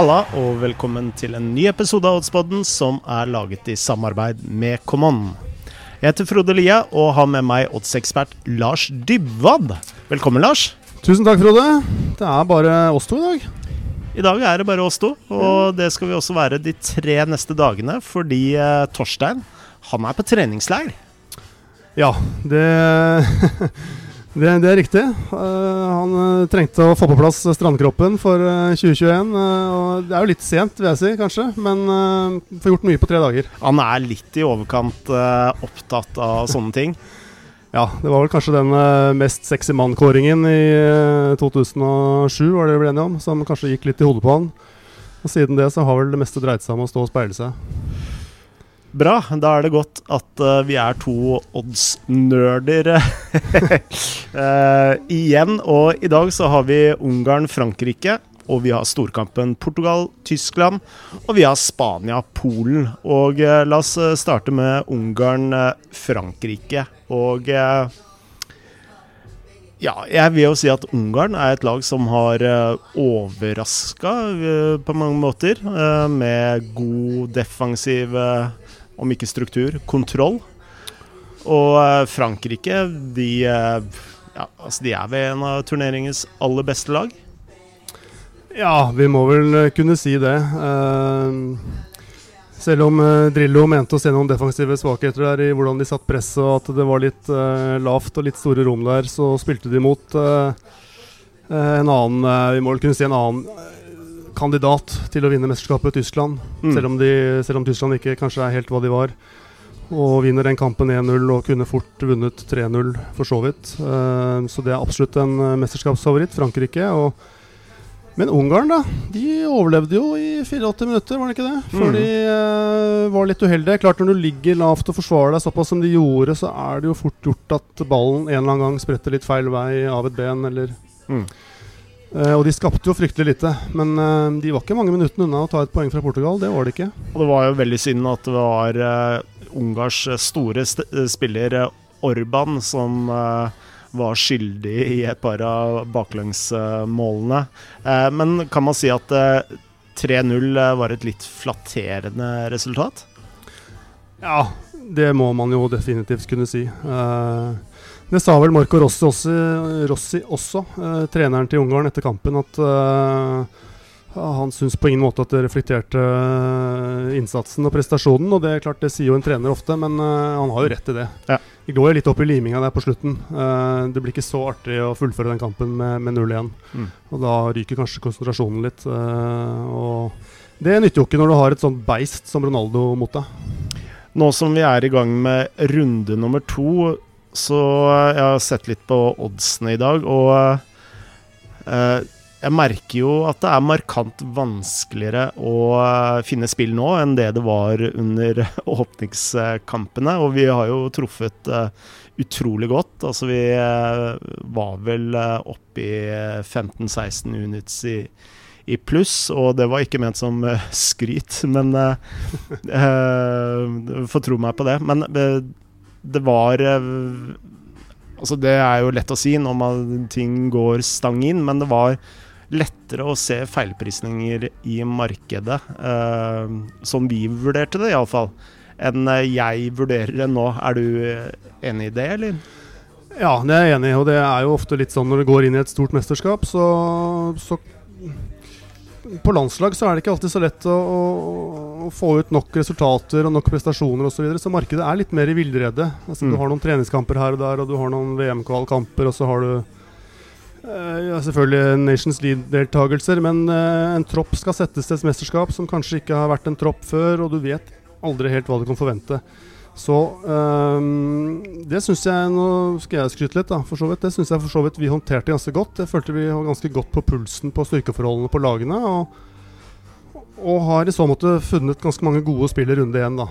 Halla og velkommen til en ny episode av Oddspodden som er laget i samarbeid med Common. Jeg heter Frode Lia og har med meg oddsekspert Lars Dybwad. Velkommen, Lars. Tusen takk, Frode. Det er bare oss to i dag. I dag er det bare oss to, og det skal vi også være de tre neste dagene, fordi eh, Torstein han er på treningsleir. Ja, det Det, det er riktig. Uh, han uh, trengte å få på plass strandkroppen for uh, 2021. og Det er jo litt sent, vil jeg si, kanskje, men får gjort mye på tre dager. Han er litt i overkant opptatt av sånne ting. ja, det var vel kanskje den mest sexy mann-kåringen i 2007, var det vi ble enige om, som kanskje gikk litt i hodet på han. Og siden det så har vel det meste dreid seg om å stå og speile seg. Bra. Da er det godt at uh, vi er to odds-nerder uh, igjen. Og i dag så har vi Ungarn-Frankrike. Og vi har storkampen Portugal-Tyskland. Og vi har Spania-Polen. Og uh, la oss starte med Ungarn-Frankrike. Og ja, jeg vil jo si at Ungarn er et lag som har overraska på mange måter. Med god defensiv om ikke struktur, kontroll. Og eh, Frankrike, de, eh, ja, altså de er ved en av turneringens aller beste lag. Ja, vi må vel eh, kunne si det. Selv om Drillo mente å se noen defensive svakheter der i hvordan de satt press, og at det var litt lavt og litt store rom der, så spilte de mot en annen Vi må vel kunne si en annen kandidat til å vinne mesterskapet, Tyskland. Mm. Selv, om de, selv, om Tyskland ikke kanskje er helt hva de var. Og vinner den kampen 1-0 og kunne fort vunnet 3-0, for så vidt. Uh, så det er absolutt en uh, mesterskapsfavoritt, Frankrike. Og, men Ungarn, da. De overlevde jo i 84 minutter, var det ikke det? Før mm. de uh, var litt uheldige. Klart Når du ligger lavt og forsvarer deg såpass som de gjorde, så er det jo fort gjort at ballen en eller annen gang spretter litt feil vei av et ben, eller mm. Uh, og de skapte jo fryktelig lite, men uh, de var ikke mange minuttene unna å ta et poeng fra Portugal. Det var det ikke. Og det var jo veldig synd at det var uh, Ungars store spiller Orban som var skyldig i et par av baklengsmålene. men kan man si at 3-0 var et litt flatterende resultat? Ja, det må man jo definitivt kunne si. Uh, det sa vel Marco Rossi også, Rossi også uh, treneren til Ungarn, etter kampen, at uh, han syns på ingen måte at det reflekterte uh, innsatsen og prestasjonen. Og det er klart, det sier jo en trener ofte, men han har jo rett i det. Ja. Vi går jo litt opp i liminga der på slutten. det blir ikke så artig å fullføre den kampen med, med 0-1. Mm. Og da ryker kanskje konsentrasjonen litt. og det nytter jo ikke når du har et sånt beist som Ronaldo mot deg. Nå som vi er i gang med runde nummer to, så jeg har sett litt på oddsene i dag, og uh, jeg merker jo at det er markant vanskeligere å uh, finne spill nå enn det det var under åpningskampene. Og vi har jo truffet uh, utrolig godt. Altså vi var vel oppe i 15-16 units i, i pluss, og det var ikke ment som skryt, men uh, uh, Få tro meg på det. Men det var eh, Altså, det er jo lett å si når man, ting går stang inn, men det var lettere å se feilprisninger i markedet, eh, som vi vurderte det iallfall, enn eh, jeg vurderer det nå. Er du eh, enig i det, eller? Ja, det er jeg enig i, og det er jo ofte litt sånn når du går inn i et stort mesterskap, så, så på landslag så er det ikke alltid så lett å, å, å få ut nok resultater og nok prestasjoner osv. Så, videre, så markedet er litt mer i villrede. Altså, mm. Du har noen treningskamper her og der, og du har noen VM-kvalkamper, og så har du eh, ja, selvfølgelig Nations League-deltakelser. Men eh, en tropp skal settes til et mesterskap som kanskje ikke har vært en tropp før, og du vet aldri helt hva du kan forvente. Så um, det syns jeg Nå skal jeg skryte litt, da, for så vidt. Det syns jeg for så vidt vi håndterte ganske godt. Jeg følte vi var ganske godt på pulsen på styrkeforholdene på lagene. Og, og har i så måte funnet ganske mange gode spill i runde én, da.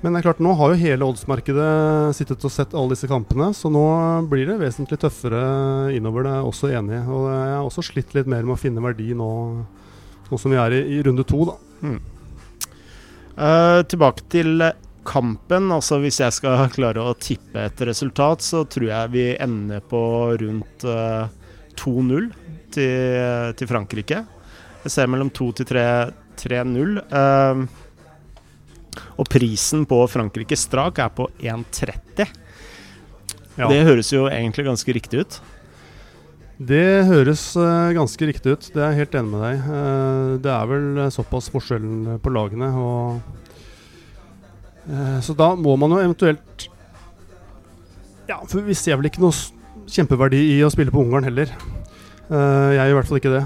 Men det er klart, nå har jo hele oddsmarkedet sittet og sett alle disse kampene, så nå blir det vesentlig tøffere innover. Det er jeg også enig i. Og jeg har også slitt litt mer med å finne verdi nå, nå som vi er i, i runde to, da. Mm. Uh, tilbake til kampen, altså hvis jeg skal klare å tippe et resultat, så tror jeg vi ender på rundt uh, eh, 2-0 til, til, Frankrike. Jeg ser mellom 2 til 3-0. Uh, og prisen på Frankrike strak er på 1,30. Ja. Det høres jo egentlig ganske riktig ut. Det høres uh, ganske riktig ut. Det er jeg helt enig med deg. Det er vel såpass forskjellen på lagene. Og, så da må man jo eventuelt Ja, for vi ser vel ikke noe kjempeverdi i å spille på Ungarn heller. jeg gjør i hvert fall ikke det.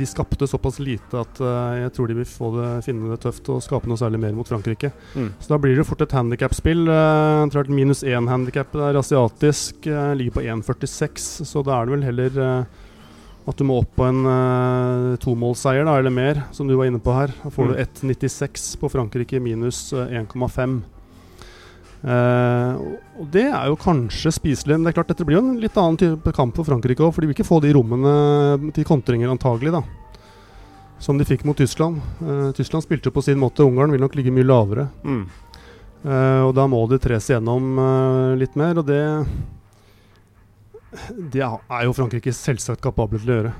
de skapte såpass lite at jeg tror de vil få det, finne det tøft å skape noe særlig mer mot Frankrike. Mm. Så da blir det fort et handikap-spill. Minus én-handikap er asiatisk. Ligger på 1,46, så da er det vel heller at du må opp på en uh, tomålsseier da, eller mer, som du var inne på her. Da får Mm. du 1,96 på Frankrike minus uh, 1,5. Uh, og det er jo kanskje spiselig, men det er klart dette blir jo en litt annen type kamp for Frankrike òg, for de vil ikke få de rommene til kontringer antagelig, da. Som de fikk mot Tyskland. Uh, Tyskland spilte jo på sin måte, Ungarn vil nok ligge mye lavere. Mm. Uh, og da må de tres igjennom litt mer, og det Det er jo Frankrike selvsagt kapable til å gjøre.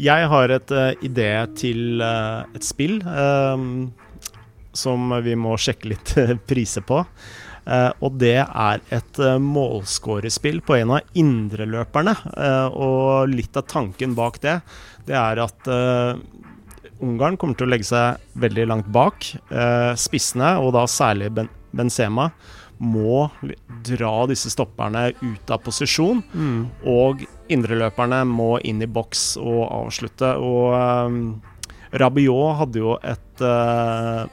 Jeg har et uh, idé til uh, et spill um, som vi må sjekke litt priser på. Uh, og det er et uh, målskårerspill på en av indreløperne. Uh, og litt av tanken bak det, det er at Ungarn kommer til å legge seg veldig langt bak. spissene, og da særlig ben Benzema, må dra disse stopperne ut av posisjon. Og indreløperne må inn i boks og avslutte. Og um, Rabiot hadde jo et uh,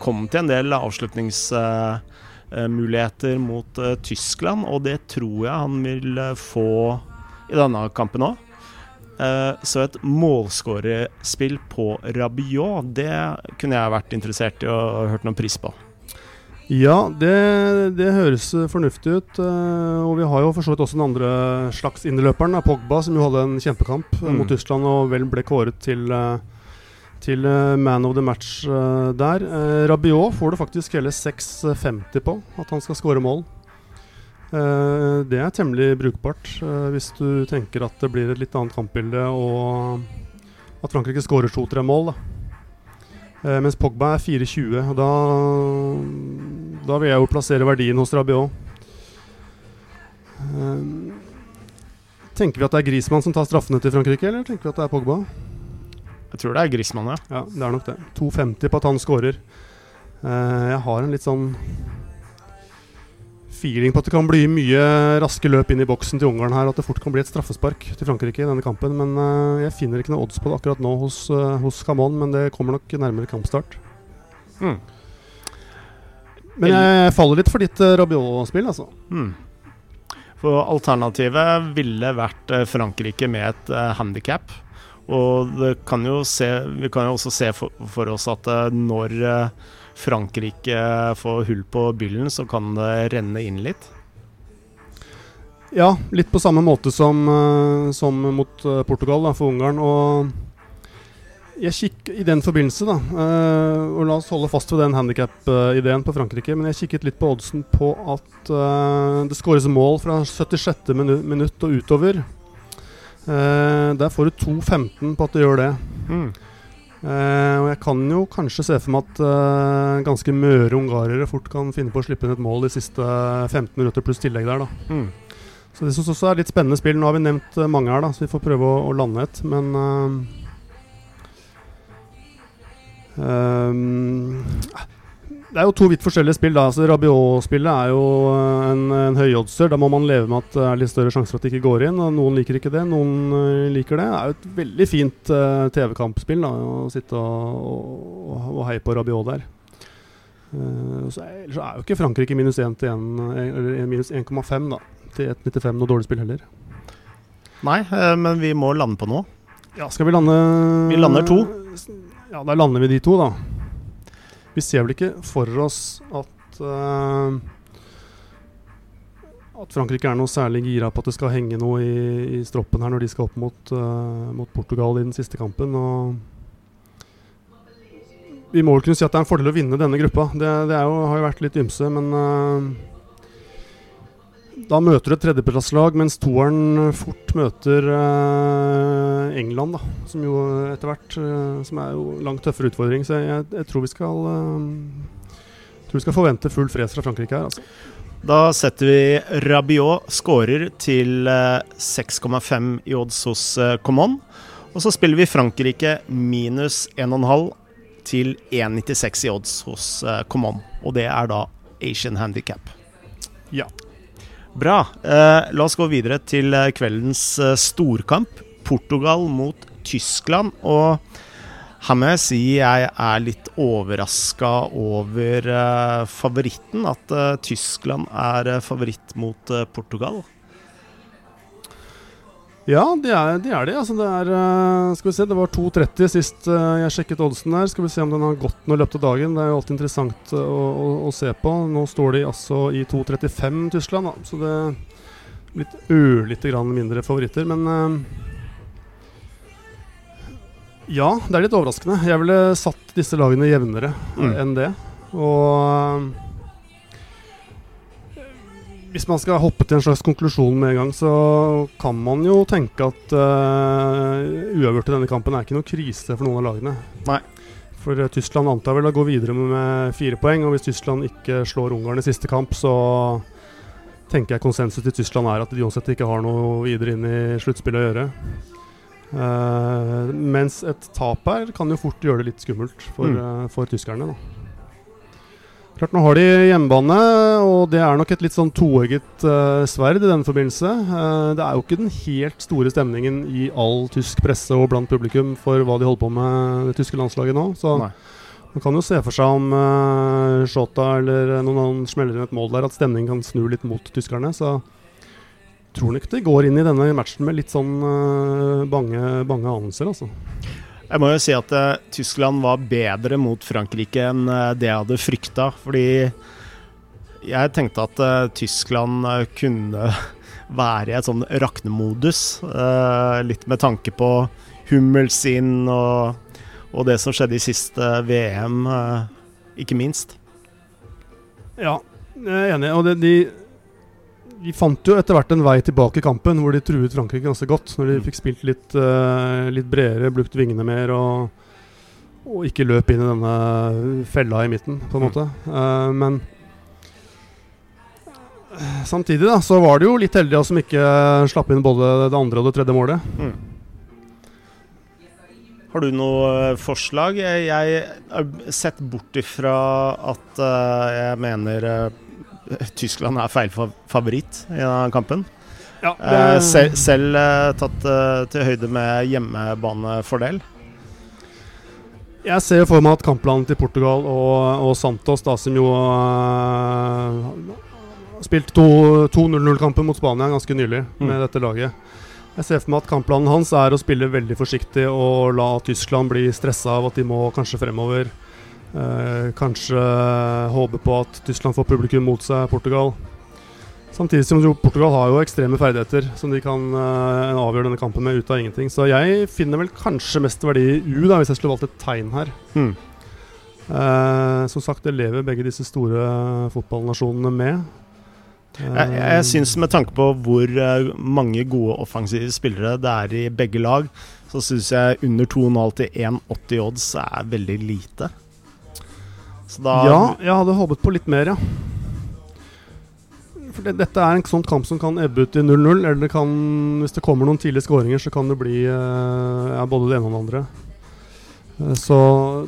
Kom til en del avslutningsmuligheter uh, mot uh, Tyskland, og det tror jeg han vil få i denne kampen òg. så et målskårerspill på Rabiot, det kunne jeg vært interessert i å hørt noen pris på. Ja, det, det høres fornuftig ut. Uh, og vi har jo for så vidt også den andre slags innløperen, Pogba, som jo hadde en kjempekamp mm. mot Tyskland og vel ble kåret til, uh, til man of the match der. Rabiot får det faktisk hele 6,50 på at han skal skåre mål. det er temmelig brukbart hvis du tenker at det blir et litt annet kampbilde og at Frankrike skårer to-tre mål. da Eh, mens Pogba er 4,20, og da, da vil jeg jo plassere verdien hos Rabiot. Eh, tenker vi at det er Grismann som tar straffene til Frankrike, eller tenker vi at det er Pogba? Jeg tror det er Grismann, ja. Ja, det er nok det. 2,50 på at han scorer. Eh, jeg har en litt sånn feeling på at det kan bli mye raske løp inn i boksen til Ungarn her. At det fort kan bli et straffespark til Frankrike i denne kampen. Men uh, jeg finner ikke noe odds på det akkurat nå hos, uh, hos Camon, men det kommer nok nærmere kampstart. Mm. Men jeg faller litt for ditt uh, Rabiot-spill, altså. Mm. For alternativet ville vært Frankrike med et uh, handikap. Og kan se, vi kan jo også se for, for oss at når Frankrike får hull på byllen, så kan det renne inn litt? Ja, litt på samme måte som, som mot Portugal da, for Ungarn. Og jeg kikk i den forbindelse, da, og la oss holde fast ved den handikap-ideen på Frankrike, men jeg kikket litt på oddsen på at det skåres mål fra 76. Minu minutt og utover. der får du 2,15 på at det gjør det. Mm. Uh, og jeg kan jo kanskje se for meg at uh, ganske møre ungarere fort kan finne på å slippe inn et mål de siste 15 minutter pluss tillegg der, da. Mm. Så det syns også er litt spennende spill. Nå har vi nevnt uh, mange her, da, så vi får prøve å, å lande et. Men det er jo to vidt forskjellige spill. da altså Rabiot-spillet er jo en, en høyoddser. Da må man leve med at det er litt større sjanse for at det ikke går inn. Og noen liker ikke det, noen uh, liker det. Det er jo et veldig fint uh, TV-kampspill da å sitte og, og, og, heie på Rabiot der. Uh, så, er, så er jo ikke Frankrike minus 1 til 1, eller minus 1,5 da til 1,95 noe dårlig spill heller. Nei, men vi må lande på noe. Ja, skal vi lande Vi lander to. Ja, da lander vi de to, da. Vi ser vel ikke for oss at uh, At Frankrike er noe særlig gira på at det skal henge noe i, i stroppen her når de skal opp mot, uh, mot, Portugal i den siste kampen. Og vi må vel kunne si at det er en fordel å vinne denne gruppa. Det, det jo, har jo vært litt ymse, men uh, Da møter du et tredjeplasslag, mens toeren fort møter uh, England, da. Som jo etter hvert uh, Som er jo langt tøffere utfordring. Så jeg, jeg tror vi skal uh, tror vi skal forvente full fres fra Frankrike her, altså. Da setter vi Rabiot skårer til 6,5 i odds hos Common. Og så spiller vi Frankrike minus 1,5 til 1,96 i odds hos Common. Og det er da Asian Handicap. Ja. Bra. Eh, la oss gå videre til eh, kveldens eh, storkamp. Portugal mot Tyskland. Og her må jeg si jeg er litt overraska over eh, favoritten. At eh, Tyskland er eh, favoritt mot Portugal. Ja, det er, de er det. Altså, det er uh, Skal vi se, det var 2,30 sist uh, jeg sjekket oddsen der. Skal vi se om den har gått noe i løpet av dagen. Det er jo alltid interessant uh, å, å, å, se på. Nå står de altså i 2,35 Tyskland, da. så det er blitt ørlite grann mindre favoritter. Men ja, det er litt overraskende. Jeg ville satt disse lagene jevnere mm. enn det. Og hvis man skal hoppe til en slags konklusjon med en gang, så kan man jo tenke at uh, uavgjort i denne kampen er ikke noe krise for noen av lagene. Nei. For uh, Tyskland antar vel å gå videre med fire poeng, og hvis Tyskland ikke slår Ungarn i siste kamp, så tenker jeg konsensus til Tyskland er at de uansett ikke har noe videre inn i sluttspillet å gjøre. Uh, mens et tap her kan jo fort gjøre det litt skummelt for, mm. for tyskerne. da. Klart Nå har de hjemmebane, og det er nok et litt sånn toegget uh, sverd i denne forbindelse. Uh, det er jo ikke den helt store stemningen i all tysk presse og blant publikum for hva de holder på med det tyske landslaget nå. Så Nei. man kan jo se for seg om uh, Shota eller noen annen smeller inn et mål der, at stemningen kan snu litt mot tyskerne. Så tror nok de går inn i denne matchen med litt sånn uh, bange, bange anelser, altså. Jeg må jo si at uh, Tyskland var bedre mot Frankrike enn uh, det jeg hadde frykta. Fordi jeg tenkte at uh, Tyskland kunne være i et sånn raknemodus. litt med tanke på Hummels inn og, og, det som skjedde i siste VM, ikke minst. Ja, jeg er enig. Og det, de de fant jo etter hvert en vei tilbake i kampen, hvor de truet Frankrike ganske godt. Når de mm. fikk spilt litt, uh, litt bredere, brukt vingene mer og, og, ikke løp inn i denne fella i midten, på en mm. måte. Uh, men samtidig da, så var det jo litt heldige som ikke slapp inn både det andre og det tredje målet. Mm. Har du noe eh, forslag? Jeg har sett bort ifra at jeg mener Tyskland er feil favoritt i denne kampen. Ja, det... selv, selv eh, tatt eh, til høyde med hjemmebanefordel. Jeg ser for meg at kampplanen til Portugal og, og Santos, da, som jo uh, spilte to 0-0-kampen mot Spania ganske nylig mm. med dette laget. Jeg ser for meg at kampplanen hans er å spille veldig forsiktig og la Tyskland bli stressa av at de må kanskje fremover. Eh, kanskje håpe på at Tyskland får publikum mot seg, Portugal. Samtidig som Portugal har jo ekstreme ferdigheter som de kan uh, avgjøre denne kampen med ut av ingenting. Så jeg finner vel kanskje mest verdi i U, da, hvis jeg skulle valgt et tegn her. Mm. Uh, som sagt, det lever begge disse store fotballnasjonene med. Uh, jeg jeg syns med tanke på hvor mange gode offensive spillere det er i begge lag, så syns jeg under 2,5 til 1,80 odds er veldig lite ja, jeg hadde håpet på litt mer, ja. For det, dette er en sånn kamp som kan ebbe ut i 0-0. Eller det kan, hvis det kommer noen tidlige skåringer, så kan det bli uh, ja, både det ene og det andre. Uh, så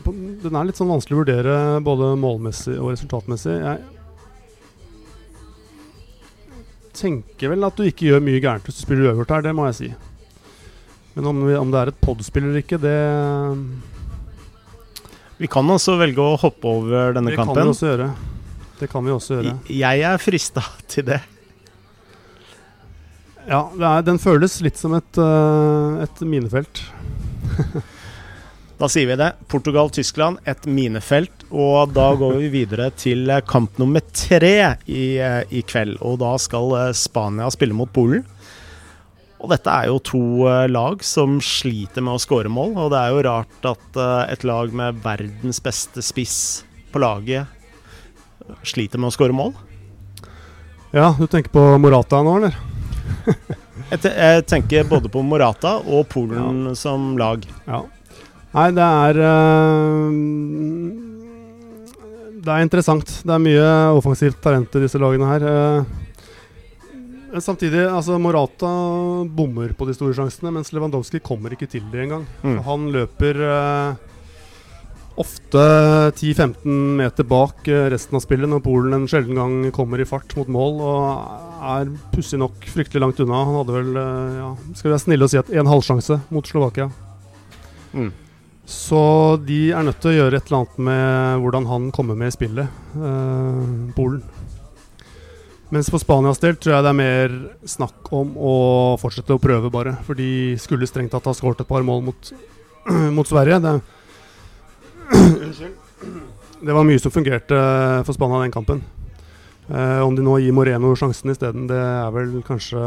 den er litt sånn vanskelig å vurdere både målmessig og resultatmessig. Jeg tenker vel at du ikke gjør mye gærent hvis du spiller uavgjort her, det må jeg si. Men om, om det er et pod-spill eller ikke, det vi kan også velge å hoppe over denne det kampen. Kan vi også gjøre. Det kan vi også gjøre. Jeg er frista til det. Ja, er, den føles litt som et, uh, et minefelt. da sier vi det. Portugal-Tyskland, et minefelt. Og da går vi videre til kamp nummer tre i, eh, i kveld. Og da skal eh, Spania spille mot Polen. Og dette er jo to uh, lag som sliter med å skåre mål, og det er jo rart at uh, et lag med verdens beste spiss på laget sliter med å skåre mål. Ja, du tenker på Morata nå, eller? Jeg, te jeg tenker både på Morata og Polen som lag. Ja. Nei, det er øh, Det er interessant. Det er mye offensivt talent i disse lagene her. Uh, samtidig, altså Morata bommer på de store sjansene, mens Lewandowski kommer ikke til det engang. Mm. Han løper eh, ofte 10-15 meter bak resten av spillet når Polen en sjelden gang kommer i fart mot mål og er pussig nok fryktelig langt unna. Han hadde vel, ja, skal vi være snille og si at en halvsjanse mot Slovakia. Mm. Så de er nødt til å gjøre et eller annet med hvordan han kommer med i spillet, eh, Polen. Mens for Spanias del tror jeg det er mer snakk om å fortsette å prøve, bare. For de skulle strengt tatt ha skåret et par mål mot, mot Sverige. Det, det var mye som fungerte for Spania den kampen. Eh, om de nå gir Moreno sjansen isteden, det er vel kanskje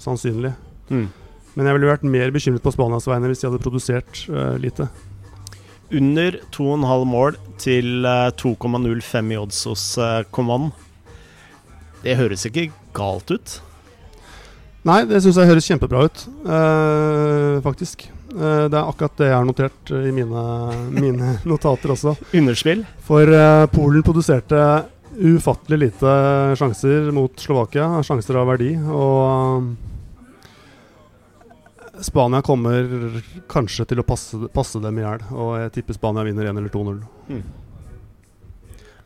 sannsynlig. Mm. Men jeg ville vært mer bekymret på Spanias vegne hvis de hadde produsert eh, lite. Under 2,5 mål til uh, 2,05 i odds hos uh, Coman. Det høres ikke galt ut. Nei, det syns jeg høres kjempebra ut, uh, faktisk. Uh, det er akkurat det jeg har notert i mine, mine notater også. Underspill? For uh, Polen produserte ufattelig lite sjanser mot Slovakia, sjanser av verdi. Og Spania kommer kanskje til å passe, passe dem i hjel, og jeg tipper Spania vinner 1 eller 2-0. Mm.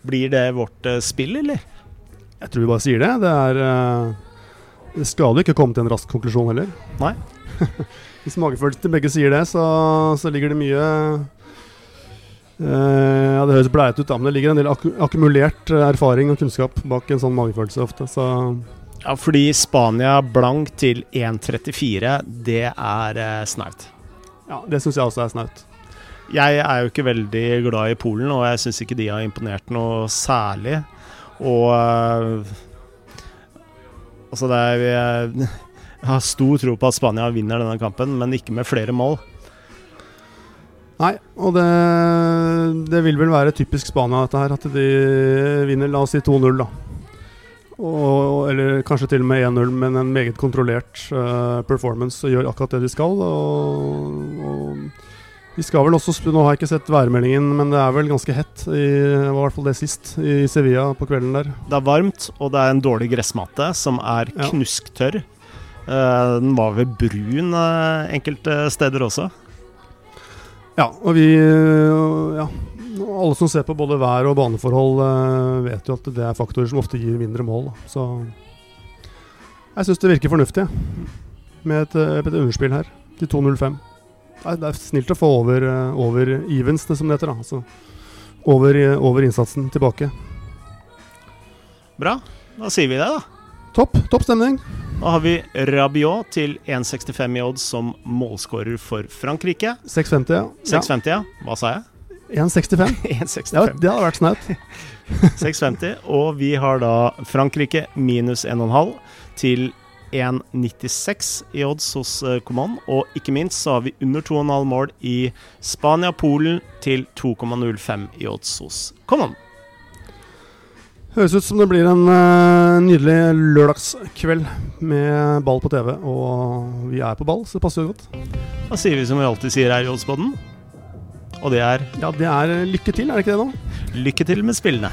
Blir det vårt uh, spill, eller? Jeg tror vi bare sier det. Det er uh, Det skal jo ikke komme til en rask konklusjon heller. Nei. Hvis magefølelsen til begge sier det, så, så ligger det mye uh, Ja, det høres bleiete ut, da, men det ligger en del ak akkumulert erfaring og kunnskap bak en sånn magefølelse ofte. Så ja, fordi Spania blank til 1,34, det er eh, snaut. Ja, det syns jeg også er snaut. Jeg er jo ikke veldig glad i Polen, og jeg syns ikke de har imponert noe særlig. Og uh, Altså, det er Jeg har stor tro på at Spania vinner denne kampen, men ikke med flere mål. Nei, og det, det vil vel være typisk Spania, dette her. At de vinner, la oss si 2-0, da. Og, eller kanskje til og med 1-0, men en meget kontrollert uh, performance og gjør akkurat det de skal. Og de skal vel også Nå har jeg ikke sett værmeldingen, men det er vel ganske hett. I, i hvert fall det sist, i Sevilla på kvelden der. Det er varmt, og det er en dårlig gressmatte som er Ja. knusktørr. Uh, den var vel brun uh, enkelte steder også. Ja, og vi uh, Ja. Alle som ser på både vær og baneforhold, uh, vet jo at det er faktorer som ofte gir mindre mål. Da. Så jeg syns det virker fornuftig med et, et underspill her, til 2.05. Det er, snilt å få over, uh, over evens, det som det heter. Da. Altså, over, uh, over innsatsen tilbake. Bra. Da sier vi det, da. Topp topp stemning. Da har vi Rabiot til 1,65 i odds som målskårer for Frankrike. 6,50, ja. 6,50, ja. Hva sa jeg? 1,65. 1,65. Ja, det hadde vært snaut. 6,50. Og vi har da Frankrike minus 1,5 til 1,96 i odds hos uh, Coman. Og ikke minst så har vi under 2,5 mål i Spania-Polen til 2,05 i odds hos Coman. Høres ut som det blir en uh, nydelig lørdagskveld med ball på TV. Og vi er på ball, så det passer jo godt. Da sier vi som vi alltid sier her i Oddsboden, Og det er Ja, det er lykke til, er det ikke det nå? lykke til med spillene.